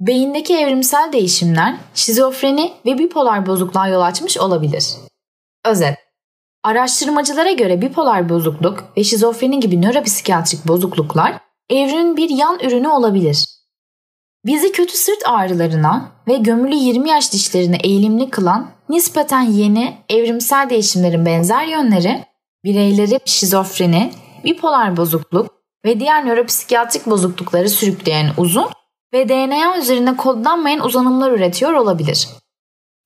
Beyindeki evrimsel değişimler şizofreni ve bipolar bozukluğa yol açmış olabilir. Özet Araştırmacılara göre bipolar bozukluk ve şizofreni gibi nöropsikiyatrik bozukluklar evrimin bir yan ürünü olabilir. Bizi kötü sırt ağrılarına ve gömülü 20 yaş dişlerine eğilimli kılan nispeten yeni evrimsel değişimlerin benzer yönleri bireyleri şizofreni, bipolar bozukluk ve diğer nöropsikiyatrik bozuklukları sürükleyen uzun ve DNA üzerinde kodlanmayan uzanımlar üretiyor olabilir.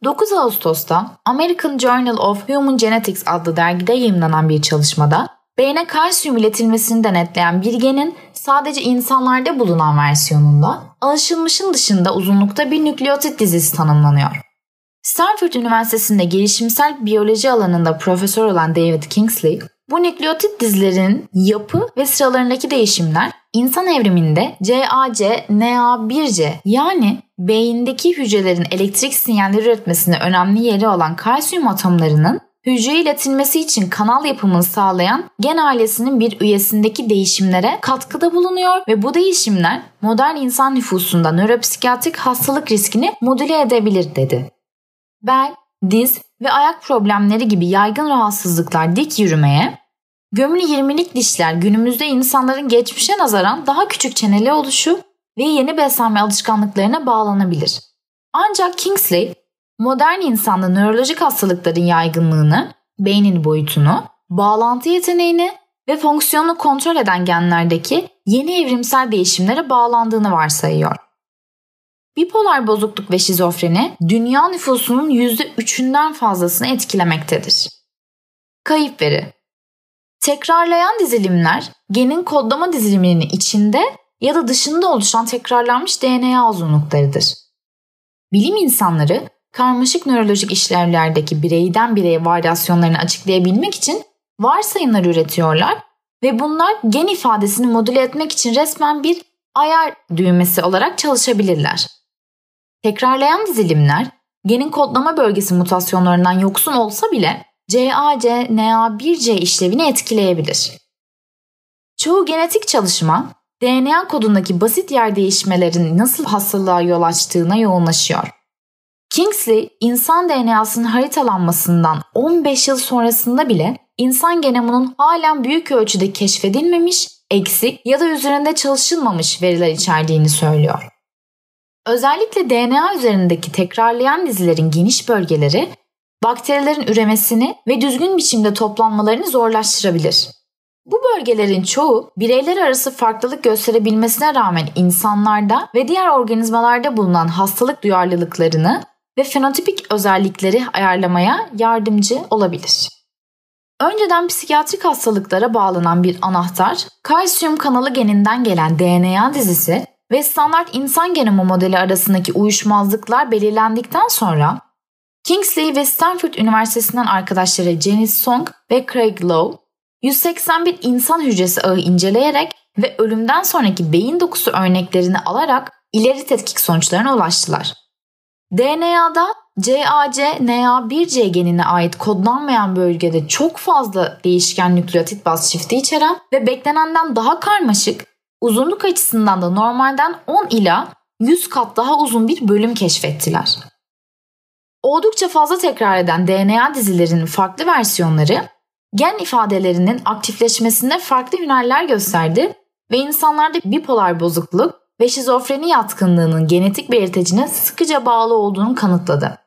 9 Ağustos'ta American Journal of Human Genetics adlı dergide yayımlanan bir çalışmada beyne kalsiyum iletilmesini denetleyen bir genin sadece insanlarda bulunan versiyonunda alışılmışın dışında uzunlukta bir nükleotit dizisi tanımlanıyor. Stanford Üniversitesi'nde gelişimsel biyoloji alanında profesör olan David Kingsley, bu nükleotit dizilerin yapı ve sıralarındaki değişimler insan evriminde CAC, NA1C yani beyindeki hücrelerin elektrik sinyalleri üretmesinde önemli yeri olan kalsiyum atomlarının hücreye iletilmesi için kanal yapımını sağlayan gen ailesinin bir üyesindeki değişimlere katkıda bulunuyor ve bu değişimler modern insan nüfusunda nöropsikiyatrik hastalık riskini modüle edebilir dedi. Bel, diz ve ayak problemleri gibi yaygın rahatsızlıklar dik yürümeye, gömülü 20'lik dişler günümüzde insanların geçmişe nazaran daha küçük çeneli oluşu ve yeni beslenme alışkanlıklarına bağlanabilir. Ancak Kingsley, modern insanda nörolojik hastalıkların yaygınlığını, beynin boyutunu, bağlantı yeteneğini ve fonksiyonunu kontrol eden genlerdeki yeni evrimsel değişimlere bağlandığını varsayıyor. Bipolar bozukluk ve şizofreni dünya nüfusunun %3'ünden fazlasını etkilemektedir. Kayıp veri Tekrarlayan dizilimler genin kodlama diziliminin içinde ya da dışında oluşan tekrarlanmış DNA uzunluklarıdır. Bilim insanları karmaşık nörolojik işlevlerdeki bireyden bireye varyasyonlarını açıklayabilmek için varsayımlar üretiyorlar ve bunlar gen ifadesini modüle etmek için resmen bir ayar düğmesi olarak çalışabilirler. Tekrarlayan dizilimler genin kodlama bölgesi mutasyonlarından yoksun olsa bile CAC, NA1C işlevini etkileyebilir. Çoğu genetik çalışma DNA kodundaki basit yer değişmelerin nasıl hastalığa yol açtığına yoğunlaşıyor. Kingsley, insan DNA'sının haritalanmasından 15 yıl sonrasında bile insan genomunun halen büyük ölçüde keşfedilmemiş, eksik ya da üzerinde çalışılmamış veriler içerdiğini söylüyor. Özellikle DNA üzerindeki tekrarlayan dizilerin geniş bölgeleri bakterilerin üremesini ve düzgün biçimde toplanmalarını zorlaştırabilir. Bu bölgelerin çoğu bireyler arası farklılık gösterebilmesine rağmen insanlarda ve diğer organizmalarda bulunan hastalık duyarlılıklarını ve fenotipik özellikleri ayarlamaya yardımcı olabilir. Önceden psikiyatrik hastalıklara bağlanan bir anahtar, kalsiyum kanalı geninden gelen DNA dizisi ve standart insan genomu modeli arasındaki uyuşmazlıklar belirlendikten sonra Kingsley ve Stanford Üniversitesi'nden arkadaşları Janice Song ve Craig Lowe 181 insan hücresi ağı inceleyerek ve ölümden sonraki beyin dokusu örneklerini alarak ileri tetkik sonuçlarına ulaştılar. DNA'da CAC, NA1C genine ait kodlanmayan bölgede çok fazla değişken nükleotit baz çifti içeren ve beklenenden daha karmaşık, uzunluk açısından da normalden 10 ila 100 kat daha uzun bir bölüm keşfettiler. Oldukça fazla tekrar eden DNA dizilerinin farklı versiyonları gen ifadelerinin aktifleşmesinde farklı hünerler gösterdi ve insanlarda bipolar bozukluk ve şizofreni yatkınlığının genetik belirtecine sıkıca bağlı olduğunu kanıtladı.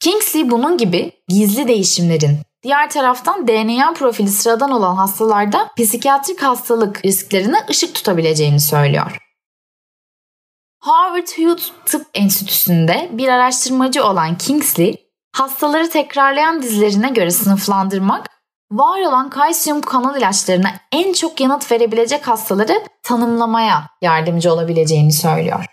Kingsley bunun gibi gizli değişimlerin diğer taraftan DNA profili sıradan olan hastalarda psikiyatrik hastalık risklerine ışık tutabileceğini söylüyor. Harvard Hughes Tıp Enstitüsü'nde bir araştırmacı olan Kingsley, hastaları tekrarlayan dizilerine göre sınıflandırmak, var olan kalsiyum kanal ilaçlarına en çok yanıt verebilecek hastaları tanımlamaya yardımcı olabileceğini söylüyor.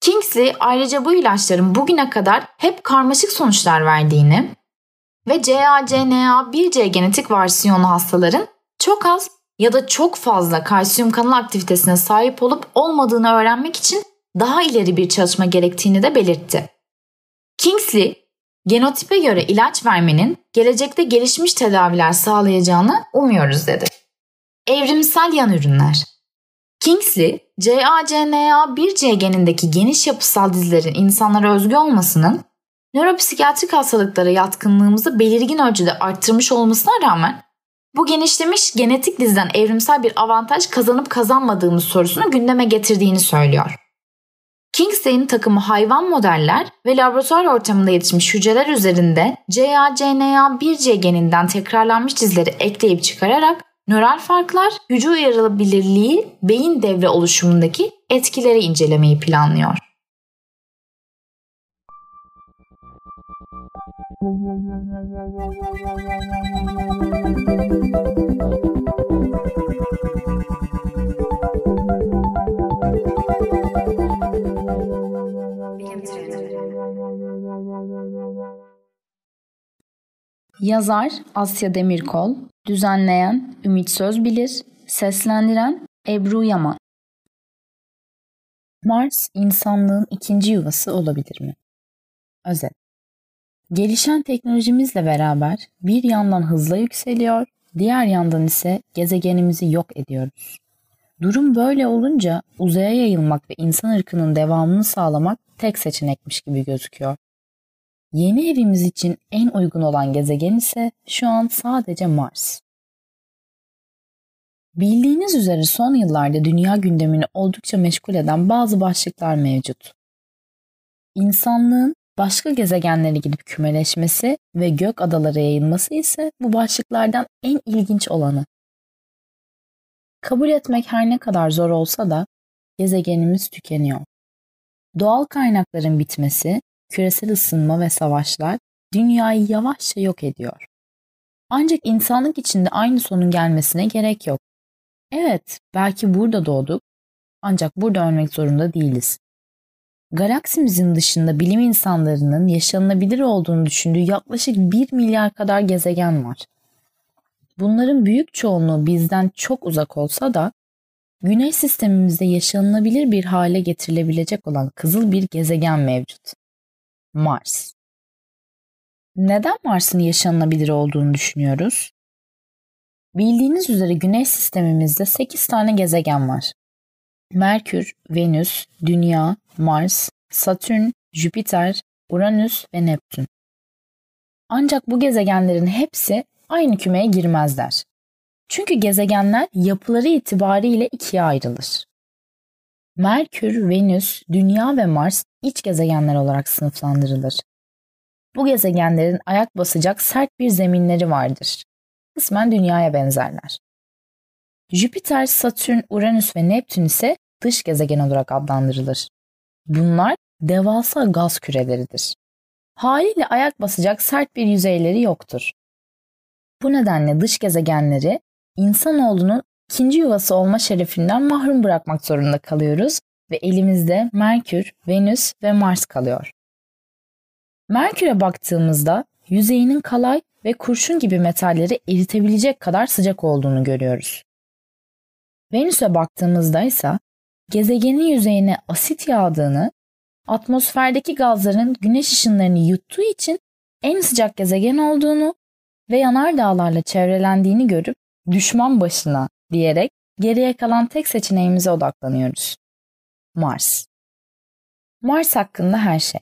Kingsley ayrıca bu ilaçların bugüne kadar hep karmaşık sonuçlar verdiğini ve CACNA1C genetik versiyonu hastaların çok az ya da çok fazla kalsiyum kanal aktivitesine sahip olup olmadığını öğrenmek için daha ileri bir çalışma gerektiğini de belirtti. Kingsley, genotipe göre ilaç vermenin gelecekte gelişmiş tedaviler sağlayacağını umuyoruz dedi. Evrimsel yan ürünler Kingsley, CACNA1C genindeki geniş yapısal dizilerin insanlara özgü olmasının nöropsikiyatrik hastalıklara yatkınlığımızı belirgin ölçüde arttırmış olmasına rağmen bu genişlemiş genetik diziden evrimsel bir avantaj kazanıp kazanmadığımız sorusunu gündeme getirdiğini söylüyor. Kingsday'in takımı hayvan modeller ve laboratuvar ortamında yetişmiş hücreler üzerinde CACNA1C geninden tekrarlanmış dizleri ekleyip çıkararak nöral farklar, hücre uyarılabilirliği, beyin devre oluşumundaki etkileri incelemeyi planlıyor. Yazar Asya Demirkol, düzenleyen Ümit Sözbilir, seslendiren Ebru Yaman. Mars insanlığın ikinci yuvası olabilir mi? Özet. Gelişen teknolojimizle beraber bir yandan hızla yükseliyor, diğer yandan ise gezegenimizi yok ediyoruz. Durum böyle olunca uzaya yayılmak ve insan ırkının devamını sağlamak tek seçenekmiş gibi gözüküyor. Yeni evimiz için en uygun olan gezegen ise şu an sadece Mars. Bildiğiniz üzere son yıllarda dünya gündemini oldukça meşgul eden bazı başlıklar mevcut. İnsanlığın başka gezegenlere gidip kümeleşmesi ve gök adalara yayılması ise bu başlıklardan en ilginç olanı. Kabul etmek her ne kadar zor olsa da gezegenimiz tükeniyor. Doğal kaynakların bitmesi, küresel ısınma ve savaşlar dünyayı yavaşça yok ediyor. Ancak insanlık içinde aynı sonun gelmesine gerek yok. Evet, belki burada doğduk ancak burada ölmek zorunda değiliz. Galaksimizin dışında bilim insanlarının yaşanılabilir olduğunu düşündüğü yaklaşık 1 milyar kadar gezegen var. Bunların büyük çoğunluğu bizden çok uzak olsa da Güneş sistemimizde yaşanılabilir bir hale getirilebilecek olan kızıl bir gezegen mevcut. Mars. Neden Mars'ın yaşanılabilir olduğunu düşünüyoruz? Bildiğiniz üzere Güneş sistemimizde 8 tane gezegen var. Merkür, Venüs, Dünya, Mars, Satürn, Jüpiter, Uranüs ve Neptün. Ancak bu gezegenlerin hepsi aynı kümeye girmezler. Çünkü gezegenler yapıları itibariyle ikiye ayrılır. Merkür, Venüs, Dünya ve Mars iç gezegenler olarak sınıflandırılır. Bu gezegenlerin ayak basacak sert bir zeminleri vardır. Kısmen Dünya'ya benzerler. Jüpiter, Satürn, Uranüs ve Neptün ise dış gezegen olarak adlandırılır. Bunlar devasa gaz küreleridir. Haliyle ayak basacak sert bir yüzeyleri yoktur. Bu nedenle dış gezegenleri insanoğlunun ikinci yuvası olma şerefinden mahrum bırakmak zorunda kalıyoruz ve elimizde Merkür, Venüs ve Mars kalıyor. Merkür'e baktığımızda yüzeyinin kalay ve kurşun gibi metalleri eritebilecek kadar sıcak olduğunu görüyoruz. Venüs'e baktığımızda ise gezegenin yüzeyine asit yağdığını, atmosferdeki gazların güneş ışınlarını yuttuğu için en sıcak gezegen olduğunu ve yanardağlarla çevrelendiğini görüp düşman başına diyerek geriye kalan tek seçeneğimize odaklanıyoruz. Mars. Mars hakkında her şey.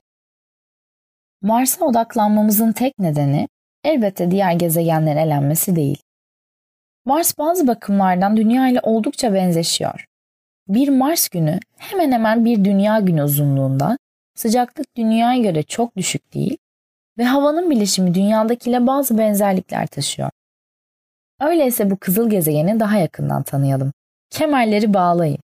Mars'a odaklanmamızın tek nedeni elbette diğer gezegenlerin elenmesi değil. Mars bazı bakımlardan Dünya ile oldukça benzeşiyor. Bir Mars günü hemen hemen bir Dünya günü uzunluğunda, sıcaklık Dünya'ya göre çok düşük değil ve havanın bileşimi Dünya'dakiyle bazı benzerlikler taşıyor. Öyleyse bu kızıl gezegeni daha yakından tanıyalım. Kemerleri bağlayın.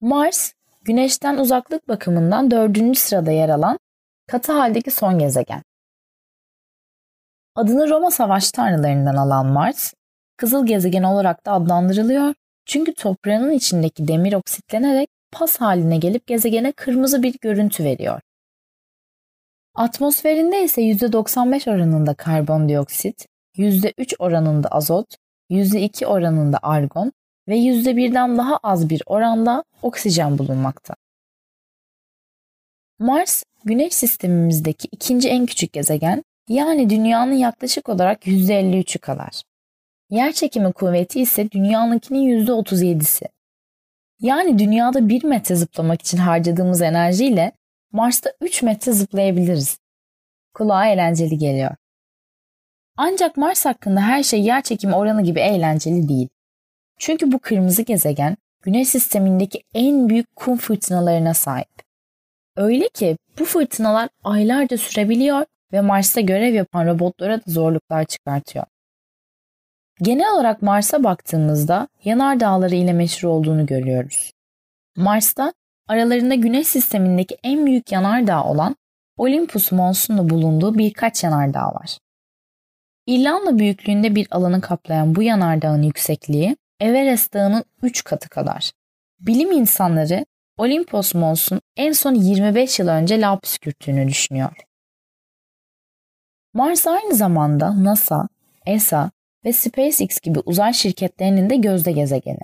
Mars, Güneş'ten uzaklık bakımından dördüncü sırada yer alan katı haldeki son gezegen. Adını Roma savaş tanrılarından alan Mars, kızıl gezegen olarak da adlandırılıyor çünkü toprağının içindeki demir oksitlenerek pas haline gelip gezegene kırmızı bir görüntü veriyor. Atmosferinde ise %95 oranında karbondioksit, %3 oranında azot, %2 oranında argon ve %1'den daha az bir oranda oksijen bulunmakta. Mars, Güneş sistemimizdeki ikinci en küçük gezegen, yani Dünya'nın yaklaşık olarak %53'ü kadar. Yer çekimi kuvveti ise Dünya'nınkinin %37'si. Yani dünyada 1 metre zıplamak için harcadığımız enerjiyle Mars'ta 3 metre zıplayabiliriz. Kulağa eğlenceli geliyor. Ancak Mars hakkında her şey yer çekimi oranı gibi eğlenceli değil. Çünkü bu kırmızı gezegen Güneş sistemindeki en büyük kum fırtınalarına sahip. Öyle ki bu fırtınalar aylarca sürebiliyor ve Mars'ta görev yapan robotlara da zorluklar çıkartıyor. Genel olarak Mars'a baktığımızda yanar dağları ile meşhur olduğunu görüyoruz. Mars'ta aralarında Güneş sistemindeki en büyük yanardağ olan Olympus Mons'un bulunduğu birkaç yanardağ var. İrlanda büyüklüğünde bir alanı kaplayan bu yanardağın yüksekliği Everest Dağı'nın 3 katı kadar. Bilim insanları Olympus Mons'un en son 25 yıl önce lav püskürttüğünü düşünüyor. Mars aynı zamanda NASA, ESA ve SpaceX gibi uzay şirketlerinin de gözde gezegeni.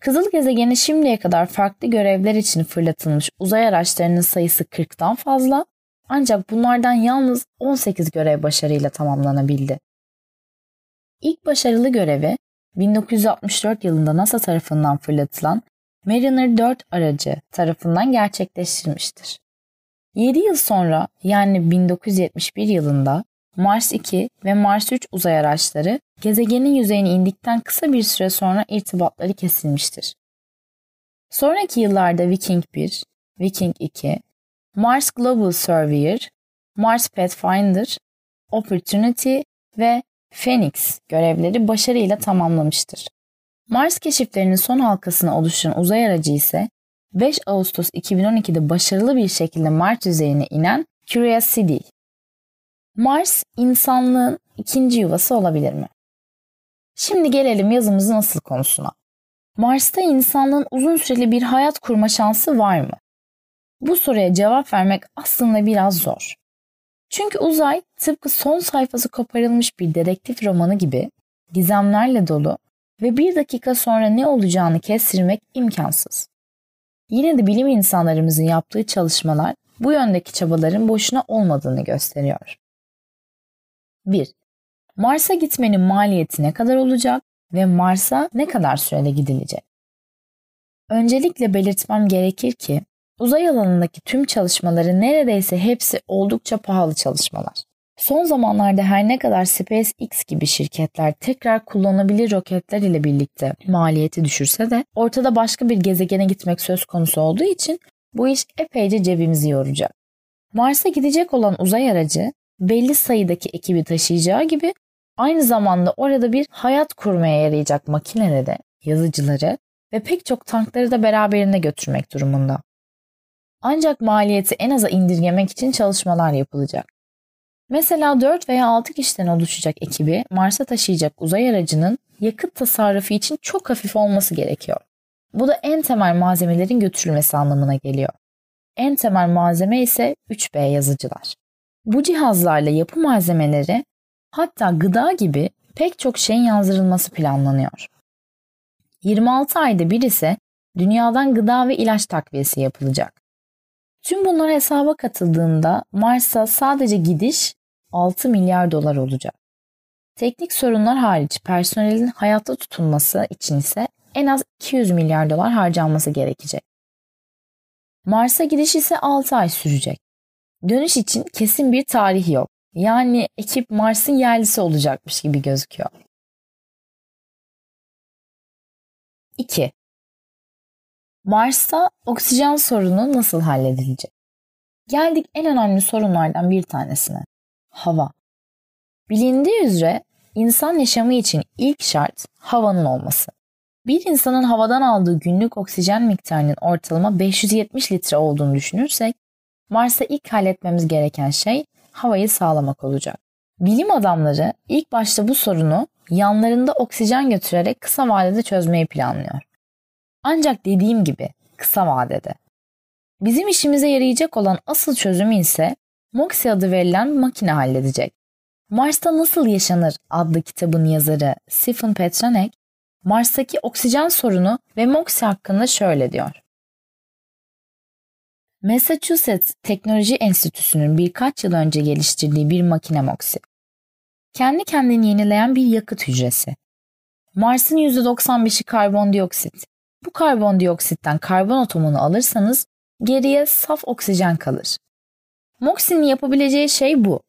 Kızıl gezegeni şimdiye kadar farklı görevler için fırlatılmış uzay araçlarının sayısı 40'tan fazla ancak bunlardan yalnız 18 görev başarıyla tamamlanabildi. İlk başarılı görevi 1964 yılında NASA tarafından fırlatılan Mariner 4 aracı tarafından gerçekleştirilmiştir. 7 yıl sonra yani 1971 yılında Mars 2 ve Mars 3 uzay araçları gezegenin yüzeyine indikten kısa bir süre sonra irtibatları kesilmiştir. Sonraki yıllarda Viking 1, Viking 2, Mars Global Surveyor, Mars Pathfinder, Opportunity ve Phoenix görevleri başarıyla tamamlamıştır. Mars keşiflerinin son halkasına oluşan uzay aracı ise 5 Ağustos 2012'de başarılı bir şekilde Mars yüzeyine inen Curiosity. Mars insanlığın ikinci yuvası olabilir mi? Şimdi gelelim yazımızın asıl konusuna. Mars'ta insanlığın uzun süreli bir hayat kurma şansı var mı? Bu soruya cevap vermek aslında biraz zor. Çünkü uzay tıpkı son sayfası koparılmış bir dedektif romanı gibi gizemlerle dolu ve bir dakika sonra ne olacağını kestirmek imkansız. Yine de bilim insanlarımızın yaptığı çalışmalar bu yöndeki çabaların boşuna olmadığını gösteriyor. 1. Mars'a gitmenin maliyeti ne kadar olacak ve Mars'a ne kadar sürede gidilecek? Öncelikle belirtmem gerekir ki Uzay alanındaki tüm çalışmaların neredeyse hepsi oldukça pahalı çalışmalar. Son zamanlarda her ne kadar SpaceX gibi şirketler tekrar kullanılabilir roketler ile birlikte maliyeti düşürse de ortada başka bir gezegene gitmek söz konusu olduğu için bu iş epeyce cebimizi yoracak. Mars'a gidecek olan uzay aracı belli sayıdaki ekibi taşıyacağı gibi aynı zamanda orada bir hayat kurmaya yarayacak makineleri, yazıcıları ve pek çok tankları da beraberinde götürmek durumunda. Ancak maliyeti en aza indirgemek için çalışmalar yapılacak. Mesela 4 veya 6 kişiden oluşacak ekibi Mars'a taşıyacak uzay aracının yakıt tasarrufu için çok hafif olması gerekiyor. Bu da en temel malzemelerin götürülmesi anlamına geliyor. En temel malzeme ise 3B yazıcılar. Bu cihazlarla yapı malzemeleri hatta gıda gibi pek çok şeyin yazdırılması planlanıyor. 26 ayda bir ise dünyadan gıda ve ilaç takviyesi yapılacak. Tüm bunlar hesaba katıldığında Mars'a sadece gidiş 6 milyar dolar olacak. Teknik sorunlar hariç personelin hayatta tutulması için ise en az 200 milyar dolar harcanması gerekecek. Mars'a gidiş ise 6 ay sürecek. Dönüş için kesin bir tarih yok. Yani ekip Mars'ın yerlisi olacakmış gibi gözüküyor. 2. Mars'ta oksijen sorunu nasıl halledilecek? Geldik en önemli sorunlardan bir tanesine. Hava. Bilindiği üzere insan yaşamı için ilk şart havanın olması. Bir insanın havadan aldığı günlük oksijen miktarının ortalama 570 litre olduğunu düşünürsek, Mars'ta ilk halletmemiz gereken şey havayı sağlamak olacak. Bilim adamları ilk başta bu sorunu yanlarında oksijen götürerek kısa vadede çözmeyi planlıyor. Ancak dediğim gibi kısa vadede. Bizim işimize yarayacak olan asıl çözümü ise MOXIE adı verilen makine halledecek. Mars'ta Nasıl Yaşanır adlı kitabın yazarı Stephen Petranek, Mars'taki oksijen sorunu ve MOXIE hakkında şöyle diyor. Massachusetts Teknoloji Enstitüsü'nün birkaç yıl önce geliştirdiği bir makine MOXIE. Kendi kendini yenileyen bir yakıt hücresi. Mars'ın %95'i karbondioksit, Bu karbondioksitten karbon atomunu alırsanız geriye saf oksijen kalır. MOXI'nin yapabileceği şey bu.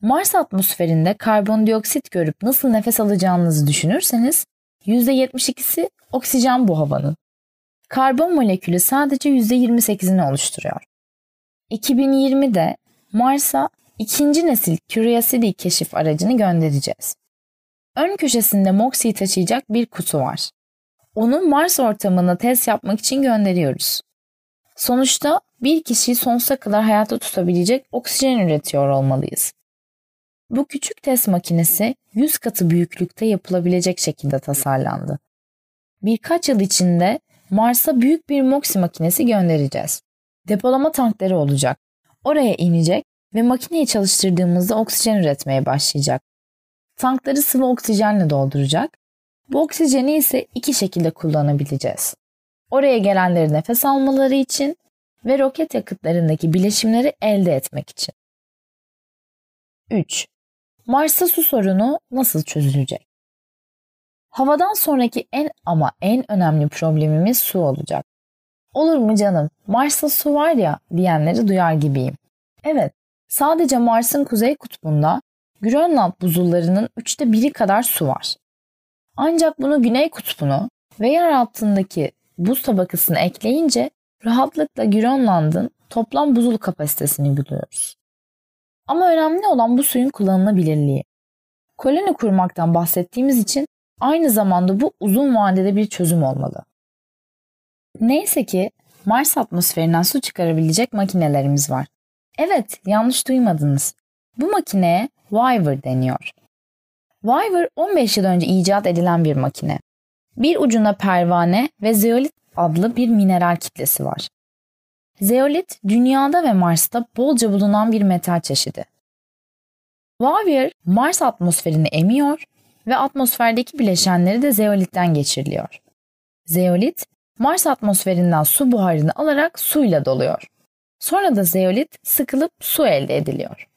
Mars atmosferinde karbondioksit görüp nasıl nefes alacağınızı düşünürseniz %72'si oksijen bu havanın. Karbon molekülü sadece %28'ini oluşturuyor. 2020'de Mars'a ikinci nesil Curiosity keşif aracını göndereceğiz. Ön köşesinde MOXI'yi taşıyacak bir kutu var. Onu Mars ortamında test yapmak için gönderiyoruz. Sonuçta bir kişiyi sonsuza kadar hayatta tutabilecek oksijen üretiyor olmalıyız. Bu küçük test makinesi 100 katı büyüklükte yapılabilecek şekilde tasarlandı. Birkaç yıl içinde Mars'a büyük bir MOXIE makinesi göndereceğiz. Depolama tankları olacak. Oraya inecek ve makineyi çalıştırdığımızda oksijen üretmeye başlayacak. Tankları sıvı oksijenle dolduracak. Bu oksijeni ise iki şekilde kullanabileceğiz. Oraya gelenleri nefes almaları için ve roket yakıtlarındaki bileşimleri elde etmek için. 3. Mars'ta su sorunu nasıl çözülecek? Havadan sonraki en ama en önemli problemimiz su olacak. Olur mu canım? Mars'ta su var ya diyenleri duyar gibiyim. Evet, sadece Mars'ın kuzey kutbunda Grönland buzullarının üçte biri kadar su var. Ancak bunu güney kutbunu ve yer altındaki buz tabakasını ekleyince rahatlıkla Grönland'ın toplam buzul kapasitesini buluyoruz. Ama önemli olan bu suyun kullanılabilirliği. Koloni kurmaktan bahsettiğimiz için aynı zamanda bu uzun vadede bir çözüm olmalı. Neyse ki Mars atmosferinden su çıkarabilecek makinelerimiz var. Evet, yanlış duymadınız. Bu makineye Wyver deniyor. Wyver 15 yıl önce icat edilen bir makine. Bir ucunda pervane ve zeolit adlı bir mineral kitlesi var. Zeolit dünyada ve Mars'ta bolca bulunan bir metal çeşidi. Wyver Mars atmosferini emiyor ve atmosferdeki bileşenleri de zeolitten geçiriliyor. Zeolit Mars atmosferinden su buharını alarak suyla doluyor. Sonra da zeolit sıkılıp su elde ediliyor.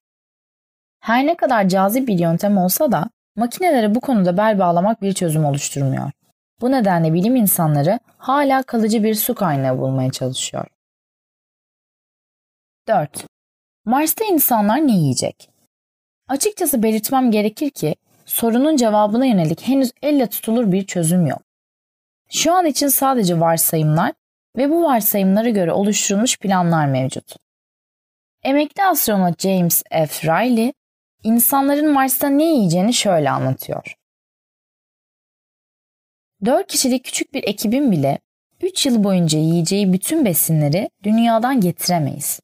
Her ne kadar cazip bir yöntem olsa da makinelere bu konuda bel bağlamak bir çözüm oluşturmuyor. Bu nedenle bilim insanları hala kalıcı bir su kaynağı bulmaya çalışıyor. 4. Mars'ta insanlar ne yiyecek? Açıkçası belirtmem gerekir ki sorunun cevabına yönelik henüz elle tutulur bir çözüm yok. Şu an için sadece varsayımlar ve bu varsayımlara göre oluşturulmuş planlar mevcut. Emekli astronot James F. Riley, insanların Mars'ta ne yiyeceğini şöyle anlatıyor. 4 kişilik küçük bir ekibin bile 3 yıl boyunca yiyeceği bütün besinleri dünyadan getiremeyiz.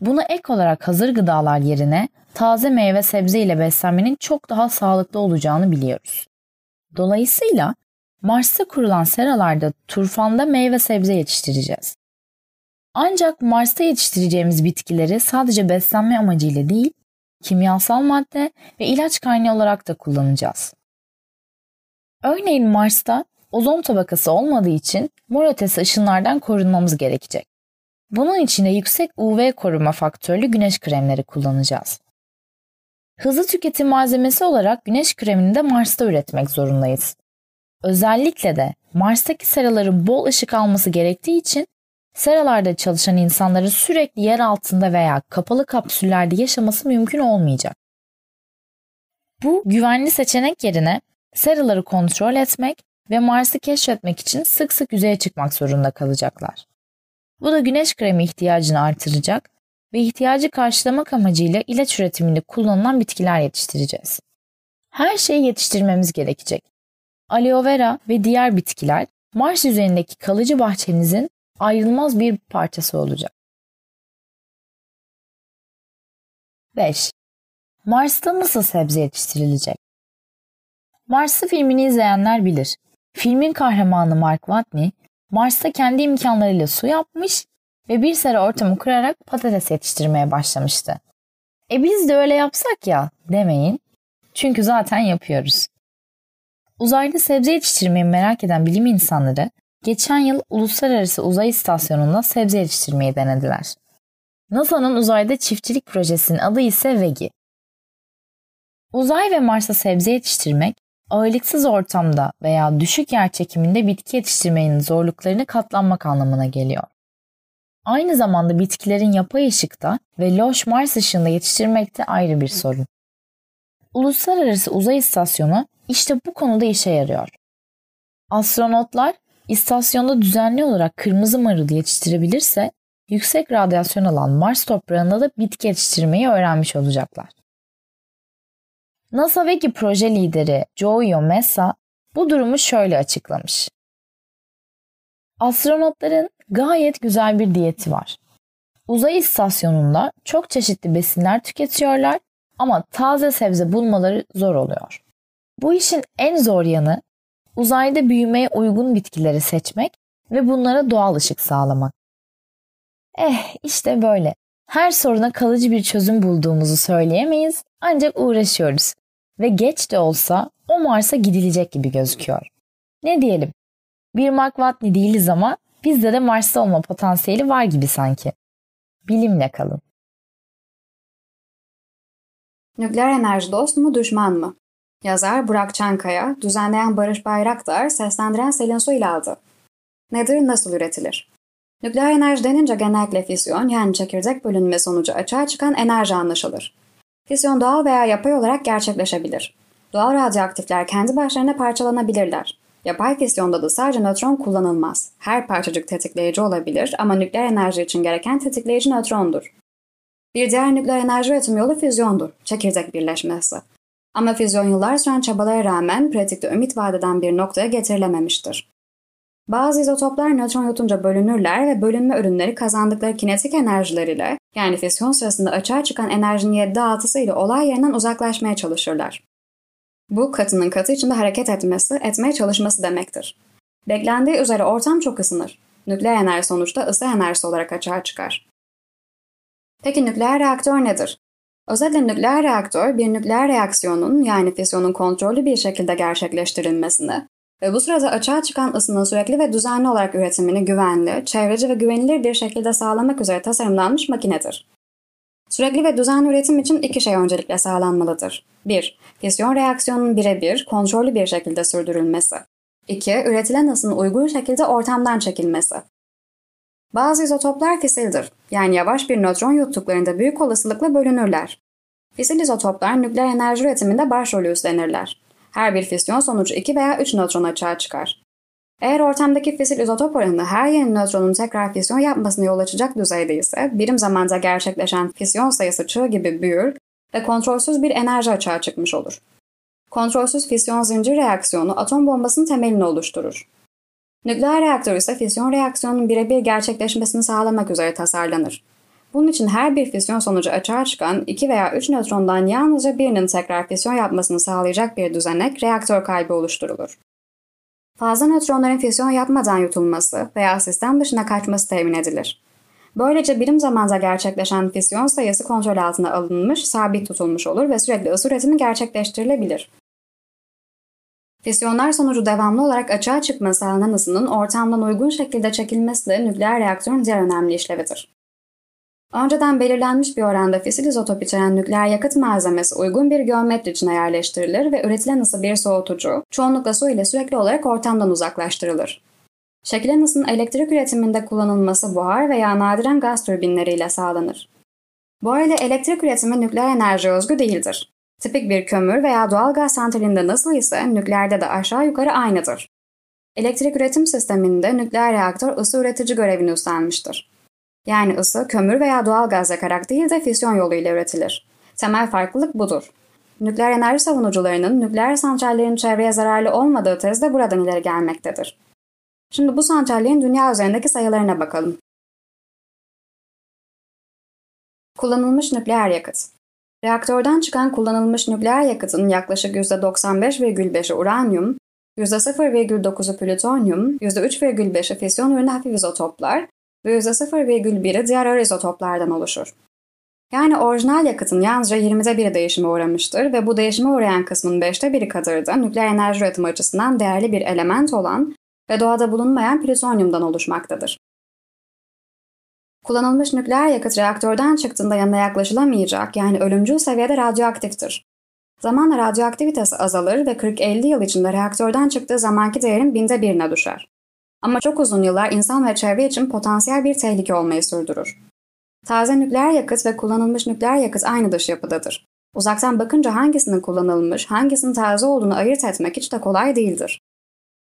Buna ek olarak hazır gıdalar yerine taze meyve sebze ile beslenmenin çok daha sağlıklı olacağını biliyoruz. Dolayısıyla Mars'ta kurulan seralarda turfanda meyve sebze yetiştireceğiz. Ancak Mars'ta yetiştireceğimiz bitkileri sadece beslenme amacıyla değil, kimyasal madde ve ilaç kaynağı olarak da kullanacağız. Örneğin Mars'ta ozon tabakası olmadığı için mor ötesi ışınlardan korunmamız gerekecek. Bunun için de yüksek UV koruma faktörlü güneş kremleri kullanacağız. Hızlı tüketim malzemesi olarak güneş kremini de Mars'ta üretmek zorundayız. Özellikle de Mars'taki seraların bol ışık alması gerektiği için seralarda çalışan insanların sürekli yer altında veya kapalı kapsüllerde yaşaması mümkün olmayacak. Bu güvenli seçenek yerine seraları kontrol etmek ve Mars'ı keşfetmek için sık sık yüzeye çıkmak zorunda kalacaklar. Bu da güneş kremi ihtiyacını artıracak ve ihtiyacı karşılamak amacıyla ilaç üretiminde kullanılan bitkiler yetiştireceğiz. Her şeyi yetiştirmemiz gerekecek. Aloe vera ve diğer bitkiler Mars üzerindeki kalıcı bahçenizin ayrılmaz bir parçası olacak. 5. Mars'ta nasıl sebze yetiştirilecek? Mars'ı filmini izleyenler bilir. Filmin kahramanı Mark Watney, Mars'ta kendi imkanlarıyla su yapmış ve bir sera ortamı kurarak patates yetiştirmeye başlamıştı. E biz de öyle yapsak ya demeyin. Çünkü zaten yapıyoruz. Uzayda sebze yetiştirmeyi merak eden bilim insanları geçen yıl Uluslararası Uzay İstasyonu'nda sebze yetiştirmeyi denediler. NASA'nın uzayda çiftçilik projesinin adı ise VEGI. Uzay ve Mars'a sebze yetiştirmek ağırlıksız ortamda veya düşük yer çekiminde bitki yetiştirmenin zorluklarını katlanmak anlamına geliyor. Aynı zamanda bitkilerin yapay ışıkta ve loş Mars ışığında yetiştirmekte ayrı bir sorun. Uluslararası Uzay İstasyonu işte bu konuda işe yarıyor. Astronotlar istasyonda düzenli olarak kırmızı marul yetiştirebilirse yüksek radyasyon alan Mars toprağında da bitki yetiştirmeyi öğrenmiş olacaklar. NASA Vegi proje lideri Joe Mesa bu durumu şöyle açıklamış. Astronotların gayet güzel bir diyeti var. Uzay istasyonunda çok çeşitli besinler tüketiyorlar ama taze sebze bulmaları zor oluyor. Bu işin en zor yanı uzayda büyümeye uygun bitkileri seçmek ve bunlara doğal ışık sağlamak. Eh işte böyle. Her soruna kalıcı bir çözüm bulduğumuzu söyleyemeyiz ancak uğraşıyoruz. Ve geç de olsa o Mars'a gidilecek gibi gözüküyor. Ne diyelim? Bir Mark Watney değiliz ama bizde de Mars'ta olma potansiyeli var gibi sanki. Bilimle kalın. Nükleer enerji dost mu düşman mı? Yazar Burak Çankaya, düzenleyen Barış Bayraktar, seslendiren Selin Soylal'dı. Nedir, nasıl üretilir? Nükleer enerji denince genellikle fisyon yani çekirdek bölünme sonucu açığa çıkan enerji anlaşılır. Fisyon doğal veya yapay olarak gerçekleşebilir. Doğal radyoaktifler kendi başlarına parçalanabilirler. Yapay fisyonda da sadece nötron kullanılmaz. Her parçacık tetikleyici olabilir ama nükleer enerji için gereken tetikleyici nötrondur. Bir diğer nükleer enerji üretim yolu füzyondur, çekirdek birleşmesi. Ama füzyon yıllar süren çabalara rağmen pratikte ümit vadeden bir noktaya getirilememiştir. Bazı izotoplar nötron yutunca bölünürler ve bölünme ürünleri kazandıkları kinetik enerjileriyle yani füzyon sırasında açığa çıkan enerjinin 7 6'sı ile olay yerinden uzaklaşmaya çalışırlar. Bu katının katı içinde hareket etmesi, etmeye çalışması demektir. Beklendiği üzere ortam çok ısınır. Nükleer enerji sonuçta ısı enerjisi olarak açığa çıkar. Peki nükleer reaktör nedir? Özetle nükleer reaktör bir nükleer reaksiyonun yani fisyonun kontrollü bir şekilde gerçekleştirilmesini ve bu sırada açığa çıkan ısının sürekli ve düzenli olarak üretimini güvenli, çevreci ve güvenilir bir şekilde sağlamak üzere tasarımlanmış makinedir. Sürekli ve düzenli üretim için iki şey öncelikle sağlanmalıdır. 1. Fisyon reaksiyonunun birebir, kontrollü bir şekilde sürdürülmesi. 2. Üretilen ısının uygun şekilde ortamdan çekilmesi. Bazı izotoplar fisildir, yani yavaş bir nötron yuttuklarında büyük olasılıkla bölünürler. Fisil izotoplar nükleer enerji üretiminde başrolü üstlenirler. Her bir fisyon sonucu 2 veya 3 nötron açığa çıkar. Eğer ortamdaki fisil izotop oranı her yeni nötronun tekrar fisyon yapmasına yol açacak düzeyde ise birim zamanda gerçekleşen fisyon sayısı çığ gibi büyür ve kontrolsüz bir enerji açığa çıkmış olur. Kontrolsüz fisyon zincir reaksiyonu atom bombasının temelini oluşturur. Nükleer reaktör ise fisyon reaksiyonunun birebir gerçekleşmesini sağlamak üzere tasarlanır. Bunun için her bir fisyon sonucu açığa çıkan 2 veya 3 nötrondan yalnızca birinin tekrar fisyon yapmasını sağlayacak bir düzenek reaktör kalbi oluşturulur. Fazla nötronların fisyon yapmadan yutulması veya sistem dışına kaçması temin edilir. Böylece birim zamanda gerçekleşen fisyon sayısı kontrol altına alınmış, sabit tutulmuş olur ve sürekli ısı üretimi gerçekleştirilebilir. Fisyonlar sonucu devamlı olarak açığa çıkma sağlanan ısının ortamdan uygun şekilde çekilmesi de nükleer reaktörün diğer önemli işlevidir. Önceden belirlenmiş bir oranda fisil izotop içeren nükleer yakıt malzemesi uygun bir geometri içine yerleştirilir ve üretilen ısı bir soğutucu, çoğunlukla su ile sürekli olarak ortamdan uzaklaştırılır. Çekilen ısının elektrik üretiminde kullanılması buhar veya nadiren gaz türbinleriyle sağlanır. Bu arada elektrik üretimi nükleer enerji özgü değildir. Tipik bir kömür veya doğal gaz santralinde nasıl ise nükleerde de aşağı yukarı aynıdır. Elektrik üretim sisteminde nükleer reaktör ısı üretici görevini üstlenmiştir. Yani ısı kömür veya doğal gaz yakarak değil de fisyon yoluyla üretilir. Temel farklılık budur. Nükleer enerji savunucularının nükleer santrallerin çevreye zararlı olmadığı tezi de buradan ileri gelmektedir. Şimdi bu santrallerin dünya üzerindeki sayılarına bakalım. Kullanılmış nükleer yakıt Reaktörden çıkan kullanılmış nükleer yakıtın yaklaşık %95,5'i uranyum, %0,9'u plütonyum, %3,5'i fisyon ürünü hafif izotoplar ve %0,1'i diğer ağır izotoplardan oluşur. Yani orijinal yakıtın yalnızca 20'de biri değişime uğramıştır ve bu değişime uğrayan kısmın 5'te biri kadar da nükleer enerji üretimi açısından değerli bir element olan ve doğada bulunmayan plütonyumdan oluşmaktadır. Kullanılmış nükleer yakıt reaktörden çıktığında yanına yaklaşılamayacak yani ölümcül seviyede radyoaktiftir. Zamanla radyoaktivitesi azalır ve 40-50 yıl içinde reaktörden çıktığı zamanki değerin binde birine düşer. Ama çok uzun yıllar insan ve çevre için potansiyel bir tehlike olmayı sürdürür. Taze nükleer yakıt ve kullanılmış nükleer yakıt aynı dış yapıdadır. Uzaktan bakınca hangisinin kullanılmış, hangisinin taze olduğunu ayırt etmek hiç de kolay değildir.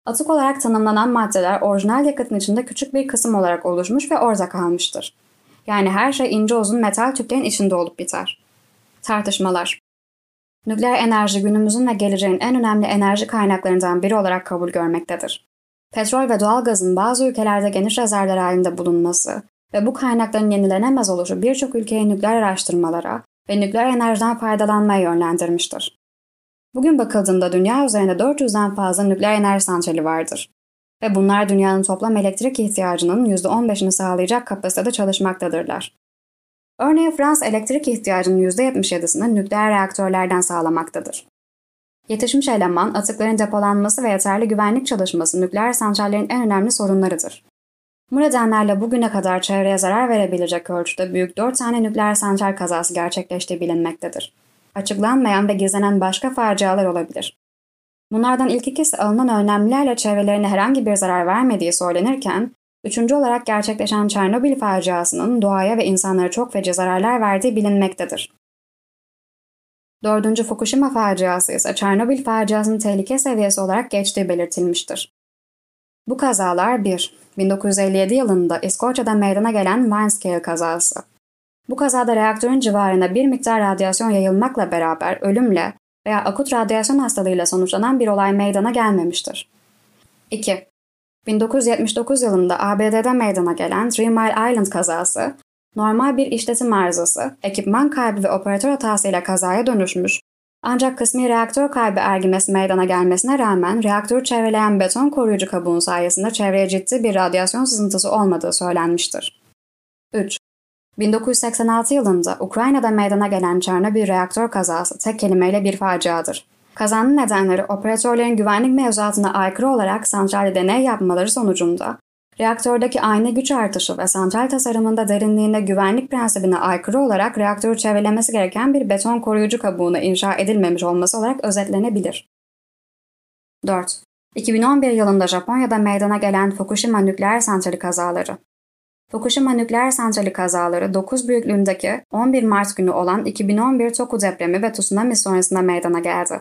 Atık olarak tanımlanan maddeler orijinal yakıtın içinde küçük bir kısım olarak oluşmuş ve orada kalmıştır. Yani her şey ince uzun metal tüplerin içinde olup biter. Tartışmalar Nükleer enerji günümüzün ve geleceğin en önemli enerji kaynaklarından biri olarak kabul görmektedir. Petrol ve doğal gazın bazı ülkelerde geniş rezervler halinde bulunması ve bu kaynakların yenilenemez oluşu birçok ülkeyi nükleer araştırmalara ve nükleer enerjiden faydalanmaya yönlendirmiştir. Bugün bakıldığında dünya üzerinde 400'den fazla nükleer enerji santrali vardır. Ve bunlar dünyanın toplam elektrik ihtiyacının %15'ini sağlayacak kapasitede çalışmaktadırlar. Örneğin Fransa elektrik ihtiyacının %77'sini nükleer reaktörlerden sağlamaktadır. Yetişmiş eleman, atıkların depolanması ve yeterli güvenlik çalışması nükleer santrallerin en önemli sorunlarıdır. Bu nedenlerle bugüne kadar çevreye zarar verebilecek ölçüde büyük 4 tane nükleer santral kazası gerçekleştiği bilinmektedir. Açıklanmayan ve gizlenen başka facialar olabilir. Bunlardan ilk ikisi alınan önlemlerle çevrelerine herhangi bir zarar vermediği söylenirken, üçüncü olarak gerçekleşen Çernobil faciasının doğaya ve insanlara çok feci zararlar verdiği bilinmektedir. Dördüncü Fukushima faciası ise Çernobil faciasının tehlike seviyesi olarak geçtiği belirtilmiştir. Bu kazalar 1. 1957 yılında İskoçya'da meydana gelen Windscale kazası. Bu kazada reaktörün civarına bir miktar radyasyon yayılmakla beraber ölümle veya akut radyasyon hastalığıyla sonuçlanan bir olay meydana gelmemiştir. 2. 1979 yılında ABD'de meydana gelen Three Mile Island kazası, normal bir işletim arızası, ekipman kaybı ve operatör hatasıyla kazaya dönüşmüş ancak kısmi reaktör kaybı ergimesi meydana gelmesine rağmen reaktörü çevreleyen beton koruyucu kabuğun sayesinde çevreye ciddi bir radyasyon sızıntısı olmadığı söylenmiştir. 3. 1986 yılında Ukrayna'da meydana gelen Çernobil reaktör kazası tek kelimeyle bir faciadır. Kazanın nedenleri operatörlerin güvenlik mevzuatına aykırı olarak santralde deney yapmaları sonucunda reaktördeki aynı güç artışı ve santral tasarımında derinliğinde güvenlik prensibine aykırı olarak reaktörü çevrelemesi gereken bir beton koruyucu kabuğuna inşa edilmemiş olması olarak özetlenebilir. 4. 2011 yılında Japonya'da meydana gelen Fukushima nükleer santrali kazaları. Fukushima nükleer santrali kazaları 9 büyüklüğündeki 11 Mart günü olan 2011 Toku depremi ve tsunami sonrasında meydana geldi.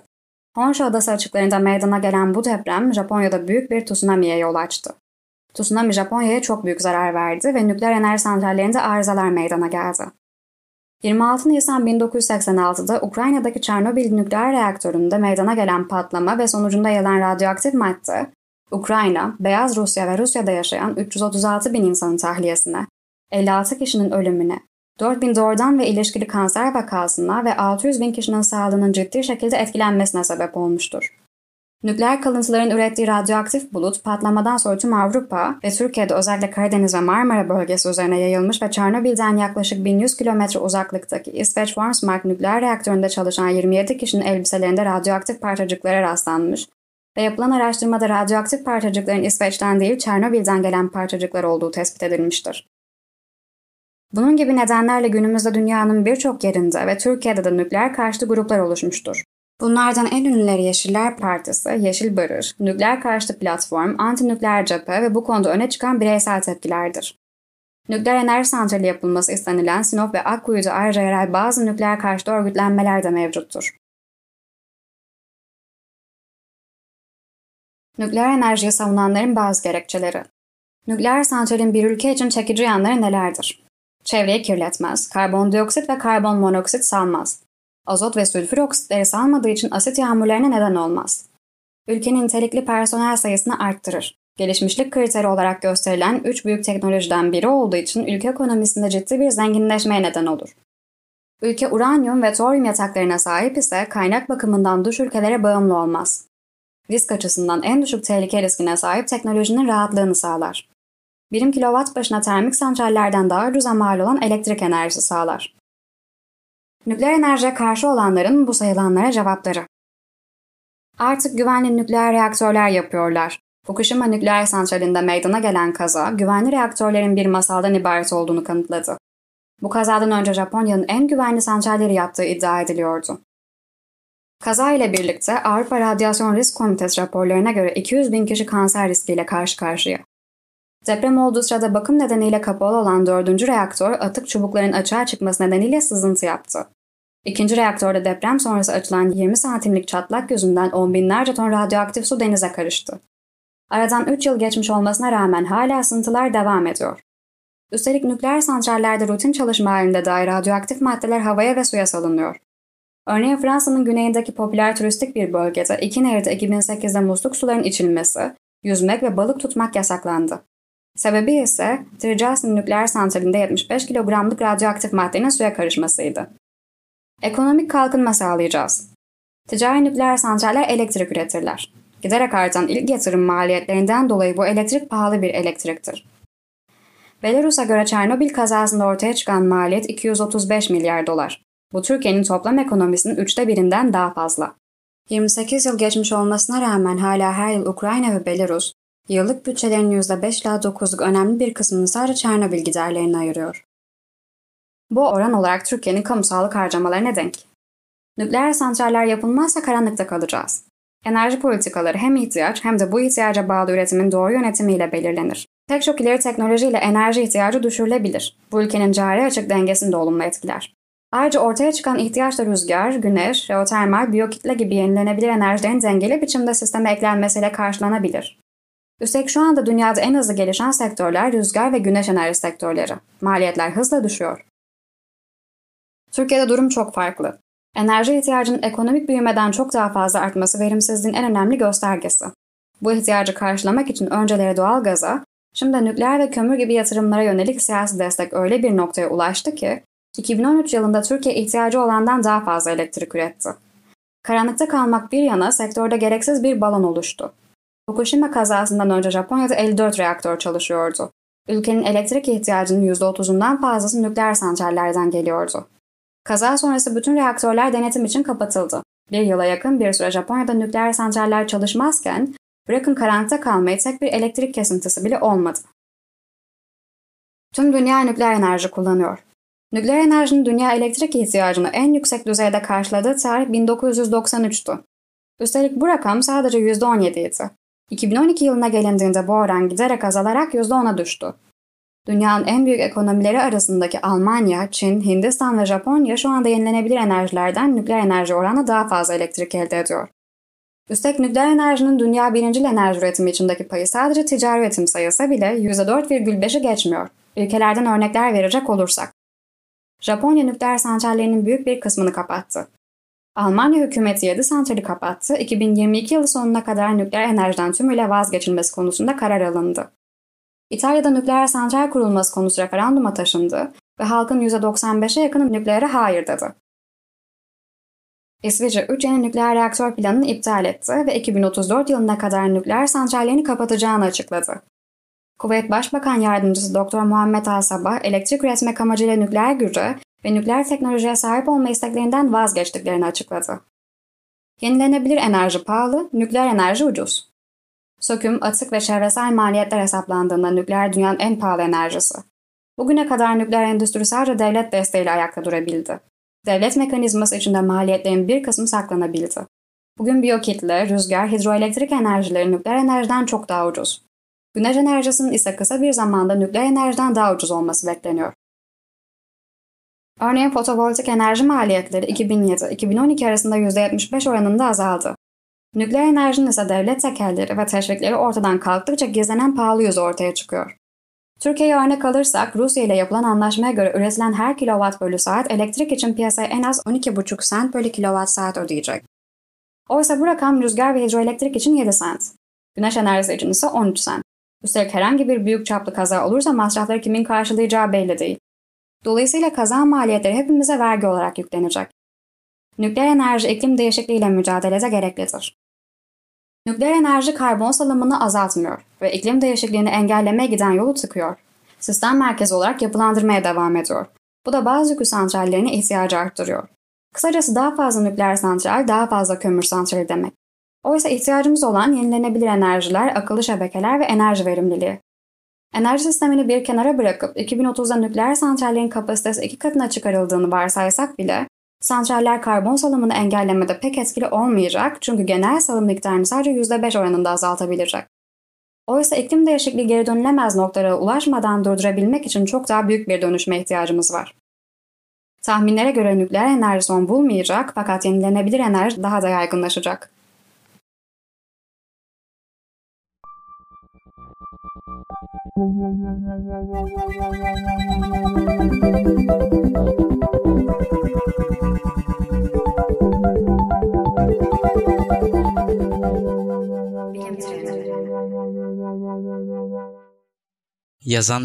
Honshu Adası açıklarında meydana gelen bu deprem Japonya'da büyük bir tsunami'ye yol açtı. Tsunami Japonya'ya çok büyük zarar verdi ve nükleer enerji santrallerinde arızalar meydana geldi. 26 Nisan 1986'da Ukrayna'daki Çernobil nükleer reaktöründe meydana gelen patlama ve sonucunda yayılan radyoaktif madde, Ukrayna, Beyaz Rusya ve Rusya'da yaşayan 336 bin insanın tahliyesine, 56 kişinin ölümüne, 4 bin doğrudan ve ilişkili kanser vakasına ve 600 bin kişinin sağlığının ciddi şekilde etkilenmesine sebep olmuştur. Nükleer kalıntıların ürettiği radyoaktif bulut patlamadan sonra tüm Avrupa ve Türkiye'de özellikle Karadeniz ve Marmara bölgesi üzerine yayılmış ve Çernobil'den yaklaşık 1100 kilometre uzaklıktaki İsveç Forsmark nükleer reaktöründe çalışan 27 kişinin elbiselerinde radyoaktif parçacıklara rastlanmış ve yapılan araştırmada radyoaktif parçacıkların İsveç'ten değil Çernobil'den gelen parçacıklar olduğu tespit edilmiştir. Bunun gibi nedenlerle günümüzde dünyanın birçok yerinde ve Türkiye'de de nükleer karşıtı gruplar oluşmuştur. Bunlardan en ünlüleri Yeşiller Partisi, Yeşil Barış, Nükleer Karşıtı Platform, Anti-Nükleer Cephe ve bu konuda öne çıkan bireysel tepkilerdir. Nükleer enerji santrali yapılması istenilen Sinop ve Akkuyu'da ayrıca yerel bazı nükleer karşıtı örgütlenmeler de mevcuttur. Nükleer enerjiyi savunanların bazı gerekçeleri Nükleer santralin bir ülke için çekici yanları nelerdir? Çevreyi kirletmez, karbondioksit ve karbon monoksit salmaz, azot ve sülfür oksitleri salmadığı için asit yağmurlarına neden olmaz. Ülkenin nitelikli personel sayısını arttırır. Gelişmişlik kriteri olarak gösterilen üç büyük teknolojiden biri olduğu için ülke ekonomisinde ciddi bir zenginleşmeye neden olur. Ülke uranyum ve toryum yataklarına sahip ise kaynak bakımından dış ülkelere bağımlı olmaz. Risk açısından en düşük tehlike riskine sahip teknolojinin rahatlığını sağlar. Birim kilowatt başına termik santrallerden daha ucuza mal olan elektrik enerjisi sağlar. Nükleer enerjiye karşı olanların bu sayılanlara cevapları. Artık güvenli nükleer reaktörler yapıyorlar. Fukushima nükleer santralinde meydana gelen kaza, güvenli reaktörlerin bir masaldan ibaret olduğunu kanıtladı. Bu kazadan önce Japonya'nın en güvenli santralleri yaptığı iddia ediliyordu. Kaza ile birlikte Avrupa Radyasyon Risk Komitesi raporlarına göre 200 bin kişi kanser riskiyle karşı karşıya. Deprem olduğu sırada bakım nedeniyle kapalı olan dördüncü reaktör atık çubukların açığa çıkması nedeniyle sızıntı yaptı. İkinci reaktörde deprem sonrası açılan 20 santimlik çatlak yüzünden on binlerce ton radyoaktif su denize karıştı. Aradan 3 yıl geçmiş olmasına rağmen hala sızıntılar devam ediyor. Üstelik nükleer santrallerde rutin çalışma halinde dair radyoaktif maddeler havaya ve suya salınıyor. Örneğin Fransa'nın güneyindeki popüler turistik bir bölgede iki nehirde 2008'de musluk suların içilmesi, yüzmek ve balık tutmak yasaklandı. Sebebi ise Trijalsin nükleer santralinde 75 kilogramlık radyoaktif maddenin suya karışmasıydı. Ekonomik kalkınma sağlayacağız. Ticari nükleer santraller elektrik üretirler. Giderek artan ilk yatırım maliyetlerinden dolayı bu elektrik pahalı bir elektriktir. Belarus'a göre Çernobil kazasında ortaya çıkan maliyet 235 milyar dolar. Bu Türkiye'nin toplam ekonomisinin üçte birinden daha fazla. 28 yıl geçmiş olmasına rağmen hala her yıl Ukrayna ve Belarus, yıllık bütçelerinin %5 ila 9'luk önemli bir kısmını sadece Çernobil giderlerine ayırıyor. Bu oran olarak Türkiye'nin kamu sağlık harcamalarına denk. Nükleer santraller yapılmazsa karanlıkta kalacağız. Enerji politikaları hem ihtiyaç hem de bu ihtiyaca bağlı üretimin doğru yönetimiyle belirlenir. Pek çok ileri teknolojiyle enerji ihtiyacı düşürülebilir. Bu ülkenin cari açık dengesini de olumlu etkiler. Ayrıca ortaya çıkan ihtiyaç da rüzgar, güneş, jeotermal, biyokitle gibi yenilenebilir enerjilerin dengeli biçimde sisteme eklenmesiyle karşılanabilir. Üstelik şu anda dünyada en hızlı gelişen sektörler rüzgar ve güneş enerji sektörleri. Maliyetler hızla düşüyor. Türkiye'de durum çok farklı. Enerji ihtiyacının ekonomik büyümeden çok daha fazla artması verimsizliğin en önemli göstergesi. Bu ihtiyacı karşılamak için önceleri doğal gaza, şimdi nükleer ve kömür gibi yatırımlara yönelik siyasi destek öyle bir noktaya ulaştı ki, 2013 yılında Türkiye ihtiyacı olandan daha fazla elektrik üretti. Karanlıkta kalmak bir yana sektörde gereksiz bir balon oluştu. Fukushima kazasından önce Japonya'da 54 reaktör çalışıyordu. Ülkenin elektrik ihtiyacının %30'undan fazlası nükleer santrallerden geliyordu. Kaza sonrası bütün reaktörler denetim için kapatıldı. Bir yıla yakın bir süre Japonya'da nükleer santraller çalışmazken, bırakın karanlıkta kalmayı tek bir elektrik kesintisi bile olmadı. Tüm dünya nükleer enerji kullanıyor. Nükleer enerjinin dünya elektrik ihtiyacını en yüksek düzeyde karşıladığı tarih 1993'tü. Üstelik bu rakam sadece %17 idi. 2012 yılına gelindiğinde bu oran giderek azalarak %10'a düştü. Dünyanın en büyük ekonomileri arasındaki Almanya, Çin, Hindistan ve Japonya şu anda yenilenebilir enerjilerden nükleer enerji oranı daha fazla elektrik elde ediyor. Üstelik nükleer enerjinin dünya birincil enerji üretimi içindeki payı sadece ticari üretim sayısı bile %4,5'i geçmiyor. Ülkelerden örnekler verecek olursak. Japonya nükleer santrallerinin büyük bir kısmını kapattı. Almanya hükümeti 7 santrali kapattı, 2022 yılı sonuna kadar nükleer enerjiden tümüyle vazgeçilmesi konusunda karar alındı. İtalya'da nükleer santral kurulması konusu referanduma taşındı ve halkın %95'e yakını nükleere hayır dedi. İsviçre 3 yeni nükleer reaktör planını iptal etti ve 2034 yılına kadar nükleer santrallerini kapatacağını açıkladı. Kuveyt Başbakan Yardımcısı Dr. Muhammed Al-Sabah, elektrik üretmek amacıyla nükleer gücü ve nükleer teknolojiye sahip olma isteklerinden vazgeçtiklerini açıkladı. Yenilenebilir enerji pahalı, nükleer enerji ucuz. Söküm, atık ve çevresel maliyetler hesaplandığında nükleer dünyanın en pahalı enerjisi. Bugüne kadar nükleer endüstri sadece devlet desteğiyle ayakta durabildi. Devlet mekanizması içinde maliyetlerin bir kısmı saklanabildi. Bugün biyokitle, rüzgar, hidroelektrik enerjileri nükleer enerjiden çok daha ucuz. Güneş enerjisinin ise kısa bir zamanda nükleer enerjiden daha ucuz olması bekleniyor. Örneğin fotovoltaik enerji maliyetleri 2007-2012 arasında %75 oranında azaldı. Nükleer enerjinin ise devlet tekelleri ve teşvikleri ortadan kalktıkça gizlenen pahalı yüzü ortaya çıkıyor. Türkiye'ye örnek alırsak Rusya ile yapılan anlaşmaya göre üretilen her kilowatt bölü saat elektrik için piyasaya en az 12,5 sent bölü kilowatt saat ödeyecek. Oysa bu rakam rüzgar ve hidroelektrik için 7 sent. Güneş enerjisi için ise 13 sent. Üstelik herhangi bir büyük çaplı kaza olursa masrafları kimin karşılayacağı belli değil. Dolayısıyla kaza maliyetleri hepimize vergi olarak yüklenecek. Nükleer enerji iklim değişikliğiyle mücadelede gereklidir. Nükleer enerji karbon salımını azaltmıyor ve iklim değişikliğini engellemeye giden yolu tıkıyor. Sistem merkezi olarak yapılandırmaya devam ediyor. Bu da bazı yükü santrallerine ihtiyacı arttırıyor. Kısacası daha fazla nükleer santral, daha fazla kömür santrali demek. Oysa ihtiyacımız olan yenilenebilir enerjiler, akıllı şebekeler ve enerji verimliliği. Enerji sistemini bir kenara bırakıp 2030'da nükleer santrallerin kapasitesi iki katına çıkarıldığını varsaysak bile Santraller karbon salımını engellemede pek etkili olmayacak çünkü genel salım miktarını sadece %5 oranında azaltabilecek. Oysa iklim değişikliği geri dönülemez noktalara ulaşmadan durdurabilmek için çok daha büyük bir dönüşme ihtiyacımız var. Tahminlere göre nükleer enerji son bulmayacak fakat yenilenebilir enerji daha da yaygınlaşacak. Yazan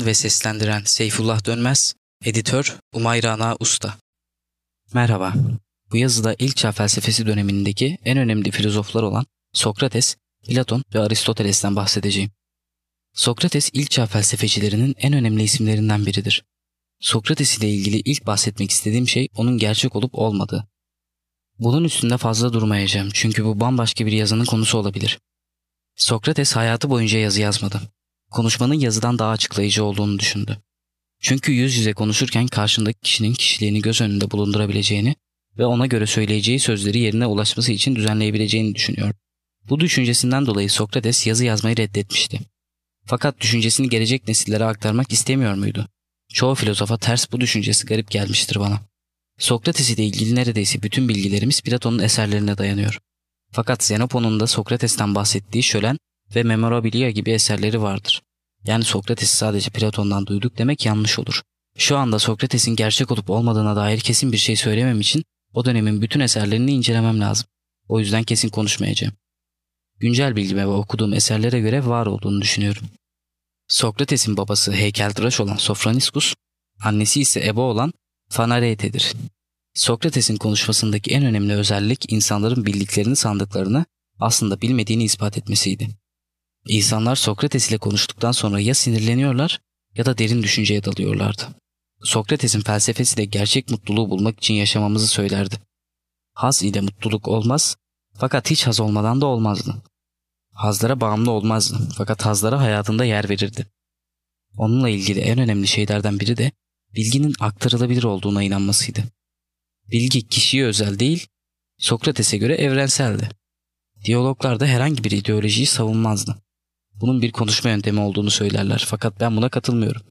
ve seslendiren Seyfullah Dönmez, editör Umayrana Usta. Merhaba. Bu yazıda ilk çağ felsefesi dönemindeki en önemli filozoflar olan Sokrates, Platon ve Aristoteles'ten bahsedeceğim. Sokrates ilk çağ felsefecilerinin en önemli isimlerinden biridir. Sokrates ile ilgili ilk bahsetmek istediğim şey onun gerçek olup olmadığı. Bunun üstünde fazla durmayacağım çünkü bu bambaşka bir yazının konusu olabilir. Sokrates hayatı boyunca yazı yazmadı. Konuşmanın yazıdan daha açıklayıcı olduğunu düşündü. Çünkü yüz yüze konuşurken karşındaki kişinin kişiliğini göz önünde bulundurabileceğini ve ona göre söyleyeceği sözleri yerine ulaşması için düzenleyebileceğini düşünüyor. Bu düşüncesinden dolayı Sokrates yazı yazmayı reddetmişti. Fakat düşüncesini gelecek nesillere aktarmak istemiyor muydu? Çoğu filozofa ters bu düşüncesi garip gelmiştir bana. Sokrates ile ilgili neredeyse bütün bilgilerimiz Platon'un eserlerine dayanıyor. Fakat Xenopon'un da Sokrates'ten bahsettiği Şölen ve Memorabilia gibi eserleri vardır. Yani Sokrates'i sadece Platon'dan duyduk demek yanlış olur. Şu anda Sokrates'in gerçek olup olmadığına dair kesin bir şey söylemem için o dönemin bütün eserlerini incelemem lazım. O yüzden kesin konuşmayacağım. Güncel bilgime ve okuduğum eserlere göre var olduğunu düşünüyorum. Sokrates'in babası heykeltıraş olan Sofroniskus, annesi ise ebe olan Fanarete'dir. Sokrates'in konuşmasındaki en önemli özellik insanların bildiklerini sandıklarını aslında bilmediğini ispat etmesiydi. İnsanlar Sokrates ile konuştuktan sonra ya sinirleniyorlar ya da derin düşünceye dalıyorlardı. Sokrates'in felsefesi de gerçek mutluluğu bulmak için yaşamamızı söylerdi. Haz ile mutluluk olmaz fakat hiç haz olmadan da olmazdı. Hazlara bağımlı olmazdı fakat hazlara hayatında yer verirdi. Onunla ilgili en önemli şeylerden biri de bilginin aktarılabilir olduğuna inanmasıydı. Bilgi kişiye özel değil, Sokrates'e göre evrenseldi. Diyaloglarda herhangi bir ideolojiyi savunmazdı. Bunun bir konuşma yöntemi olduğunu söylerler fakat ben buna katılmıyorum.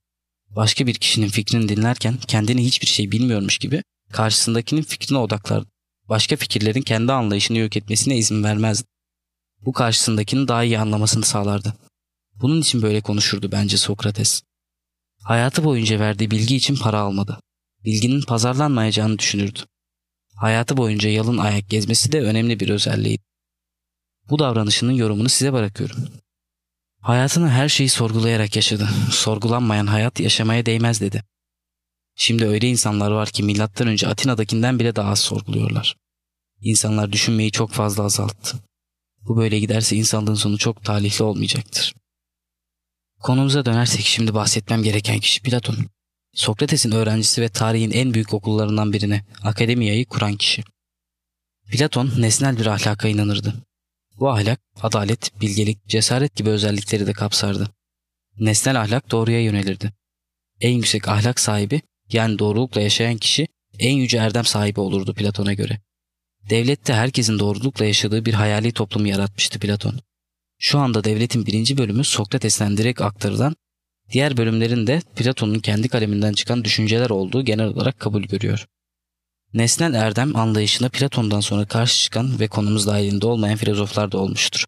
Başka bir kişinin fikrini dinlerken kendini hiçbir şey bilmiyormuş gibi karşısındakinin fikrine odaklardı. Başka fikirlerin kendi anlayışını yok etmesine izin vermezdi. Bu karşısındakinin daha iyi anlamasını sağlardı. Bunun için böyle konuşurdu bence Sokrates. Hayatı boyunca verdiği bilgi için para almadı. Bilginin pazarlanmayacağını düşünürdü. Hayatı boyunca yalın ayak gezmesi de önemli bir özelliğiydi. Bu davranışının yorumunu size bırakıyorum. Hayatını her şeyi sorgulayarak yaşadı. Sorgulanmayan hayat yaşamaya değmez dedi. Şimdi öyle insanlar var ki milattan önce Atina'dakinden bile daha az sorguluyorlar. İnsanlar düşünmeyi çok fazla azalttı. Bu böyle giderse insanlığın sonu çok talihli olmayacaktır. Konumuza dönersek şimdi bahsetmem gereken kişi Platon. Sokrates'in öğrencisi ve tarihin en büyük okullarından birini, akademiyayı kuran kişi. Platon nesnel bir ahlaka inanırdı. Bu ahlak, adalet, bilgelik, cesaret gibi özellikleri de kapsardı. Nesnel ahlak doğruya yönelirdi. En yüksek ahlak sahibi, yani doğrulukla yaşayan kişi en yüce erdem sahibi olurdu Platon'a göre. Devlette herkesin doğrulukla yaşadığı bir hayali toplum yaratmıştı Platon. Şu anda devletin birinci bölümü Sokrates'ten direkt aktarılan, diğer bölümlerin de Platon'un kendi kaleminden çıkan düşünceler olduğu genel olarak kabul görüyor. Nesnel erdem anlayışına Platon'dan sonra karşı çıkan ve konumuz dahilinde olmayan filozoflar da olmuştur.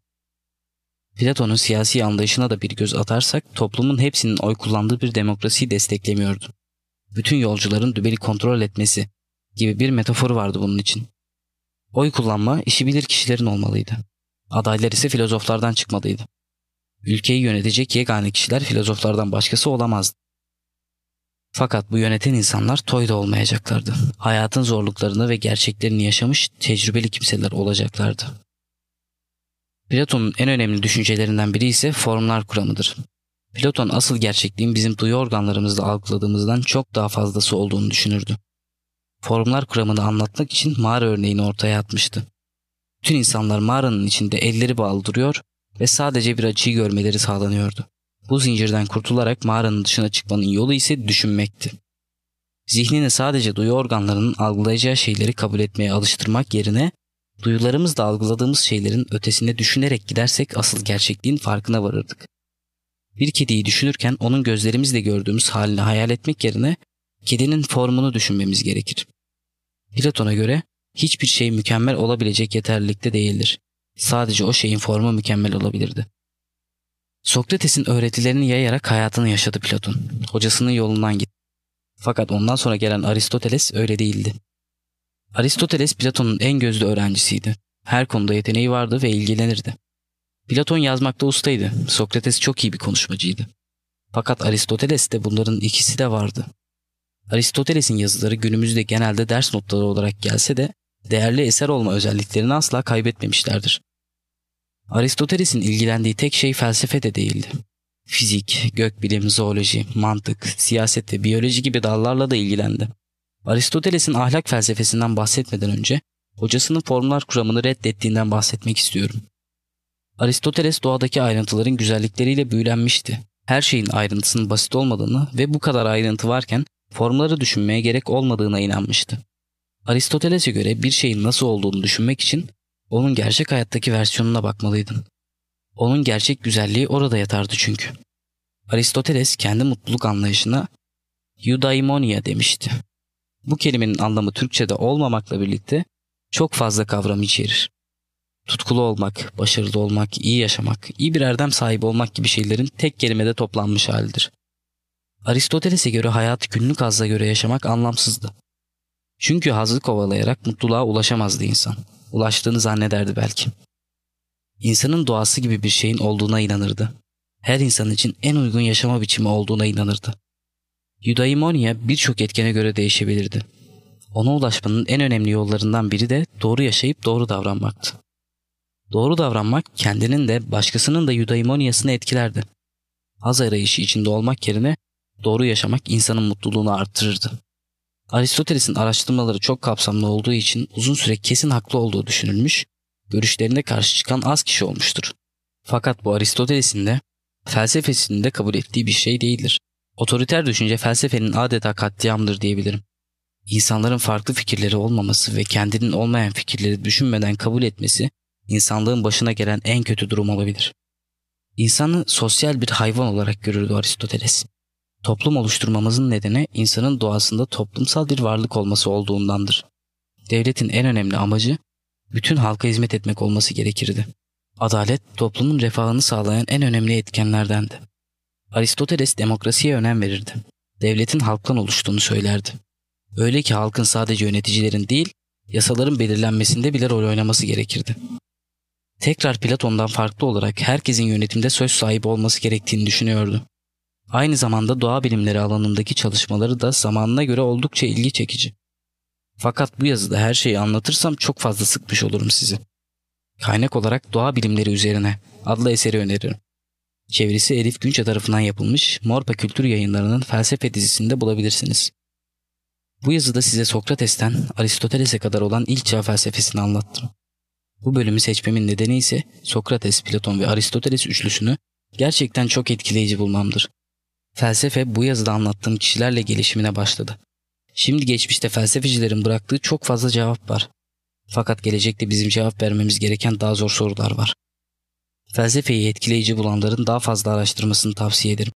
Platon'un siyasi anlayışına da bir göz atarsak toplumun hepsinin oy kullandığı bir demokrasiyi desteklemiyordu. Bütün yolcuların dübeli kontrol etmesi gibi bir metaforu vardı bunun için. Oy kullanma işi bilir kişilerin olmalıydı. Adaylar ise filozoflardan çıkmalıydı. Ülkeyi yönetecek yegane kişiler filozoflardan başkası olamazdı. Fakat bu yöneten insanlar toyda olmayacaklardı. Hayatın zorluklarını ve gerçeklerini yaşamış tecrübeli kimseler olacaklardı. Platon'un en önemli düşüncelerinden biri ise formlar kuramıdır. Platon asıl gerçekliğin bizim duyu organlarımızda algıladığımızdan çok daha fazlası olduğunu düşünürdü. Formlar kuramını anlatmak için mağara örneğini ortaya atmıştı. Bütün insanlar mağaranın içinde elleri bağlı duruyor ve sadece bir açıyı görmeleri sağlanıyordu. Bu zincirden kurtularak mağaranın dışına çıkmanın yolu ise düşünmekti. zihnini sadece duyu organlarının algılayacağı şeyleri kabul etmeye alıştırmak yerine duyularımızla algıladığımız şeylerin ötesine düşünerek gidersek asıl gerçekliğin farkına varırdık. Bir kediyi düşünürken onun gözlerimizle gördüğümüz halini hayal etmek yerine kedinin formunu düşünmemiz gerekir. Platon'a göre hiçbir şey mükemmel olabilecek yeterlilikte değildir. Sadece o şeyin formu mükemmel olabilirdi. Sokrates'in öğretilerini yayarak hayatını yaşadı Platon. Hocasının yolundan gitti. Fakat ondan sonra gelen Aristoteles öyle değildi. Aristoteles Platon'un en gözlü öğrencisiydi. Her konuda yeteneği vardı ve ilgilenirdi. Platon yazmakta ustaydı. Sokrates çok iyi bir konuşmacıydı. Fakat Aristoteles de bunların ikisi de vardı. Aristoteles'in yazıları günümüzde genelde ders notları olarak gelse de değerli eser olma özelliklerini asla kaybetmemişlerdir. Aristoteles'in ilgilendiği tek şey felsefe de değildi. Fizik, gökbilim, zooloji, mantık, siyaset ve biyoloji gibi dallarla da ilgilendi. Aristoteles'in ahlak felsefesinden bahsetmeden önce hocasının formlar kuramını reddettiğinden bahsetmek istiyorum. Aristoteles doğadaki ayrıntıların güzellikleriyle büyülenmişti. Her şeyin ayrıntısının basit olmadığını ve bu kadar ayrıntı varken formları düşünmeye gerek olmadığına inanmıştı. Aristoteles'e göre bir şeyin nasıl olduğunu düşünmek için onun gerçek hayattaki versiyonuna bakmalıydın. Onun gerçek güzelliği orada yatardı çünkü. Aristoteles kendi mutluluk anlayışına eudaimonia demişti. Bu kelimenin anlamı Türkçe'de olmamakla birlikte çok fazla kavram içerir. Tutkulu olmak, başarılı olmak, iyi yaşamak, iyi bir erdem sahibi olmak gibi şeylerin tek kelimede toplanmış halidir. Aristoteles'e göre hayatı günlük hazza göre yaşamak anlamsızdı. Çünkü hazı kovalayarak mutluluğa ulaşamazdı insan. Ulaştığını zannederdi belki. İnsanın doğası gibi bir şeyin olduğuna inanırdı. Her insan için en uygun yaşama biçimi olduğuna inanırdı. Eudaimonia birçok etkene göre değişebilirdi. Ona ulaşmanın en önemli yollarından biri de doğru yaşayıp doğru davranmaktı. Doğru davranmak kendinin de başkasının da eudaimoniasını etkilerdi. Haz arayışı içinde olmak yerine doğru yaşamak insanın mutluluğunu arttırırdı. Aristoteles'in araştırmaları çok kapsamlı olduğu için uzun süre kesin haklı olduğu düşünülmüş, görüşlerine karşı çıkan az kişi olmuştur. Fakat bu Aristoteles'in de felsefesinin de kabul ettiği bir şey değildir. Otoriter düşünce felsefenin adeta katliamdır diyebilirim. İnsanların farklı fikirleri olmaması ve kendinin olmayan fikirleri düşünmeden kabul etmesi insanlığın başına gelen en kötü durum olabilir. İnsanı sosyal bir hayvan olarak görürdü Aristoteles. Toplum oluşturmamızın nedeni insanın doğasında toplumsal bir varlık olması olduğundandır. Devletin en önemli amacı bütün halka hizmet etmek olması gerekirdi. Adalet toplumun refahını sağlayan en önemli etkenlerdendi. Aristoteles demokrasiye önem verirdi. Devletin halktan oluştuğunu söylerdi. Öyle ki halkın sadece yöneticilerin değil, yasaların belirlenmesinde bile rol oynaması gerekirdi. Tekrar Platon'dan farklı olarak herkesin yönetimde söz sahibi olması gerektiğini düşünüyordu. Aynı zamanda doğa bilimleri alanındaki çalışmaları da zamanına göre oldukça ilgi çekici. Fakat bu yazıda her şeyi anlatırsam çok fazla sıkmış olurum sizi. Kaynak olarak Doğa Bilimleri Üzerine adlı eseri öneririm. Çevirisi Elif Günçe tarafından yapılmış Morpa Kültür Yayınları'nın felsefe dizisinde bulabilirsiniz. Bu yazıda size Sokrates'ten Aristoteles'e kadar olan ilk çağ felsefesini anlattım. Bu bölümü seçmemin nedeni ise Sokrates, Platon ve Aristoteles üçlüsünü gerçekten çok etkileyici bulmamdır. Felsefe bu yazıda anlattığım kişilerle gelişimine başladı. Şimdi geçmişte felsefecilerin bıraktığı çok fazla cevap var. Fakat gelecekte bizim cevap vermemiz gereken daha zor sorular var. Felsefeyi etkileyici bulanların daha fazla araştırmasını tavsiye ederim.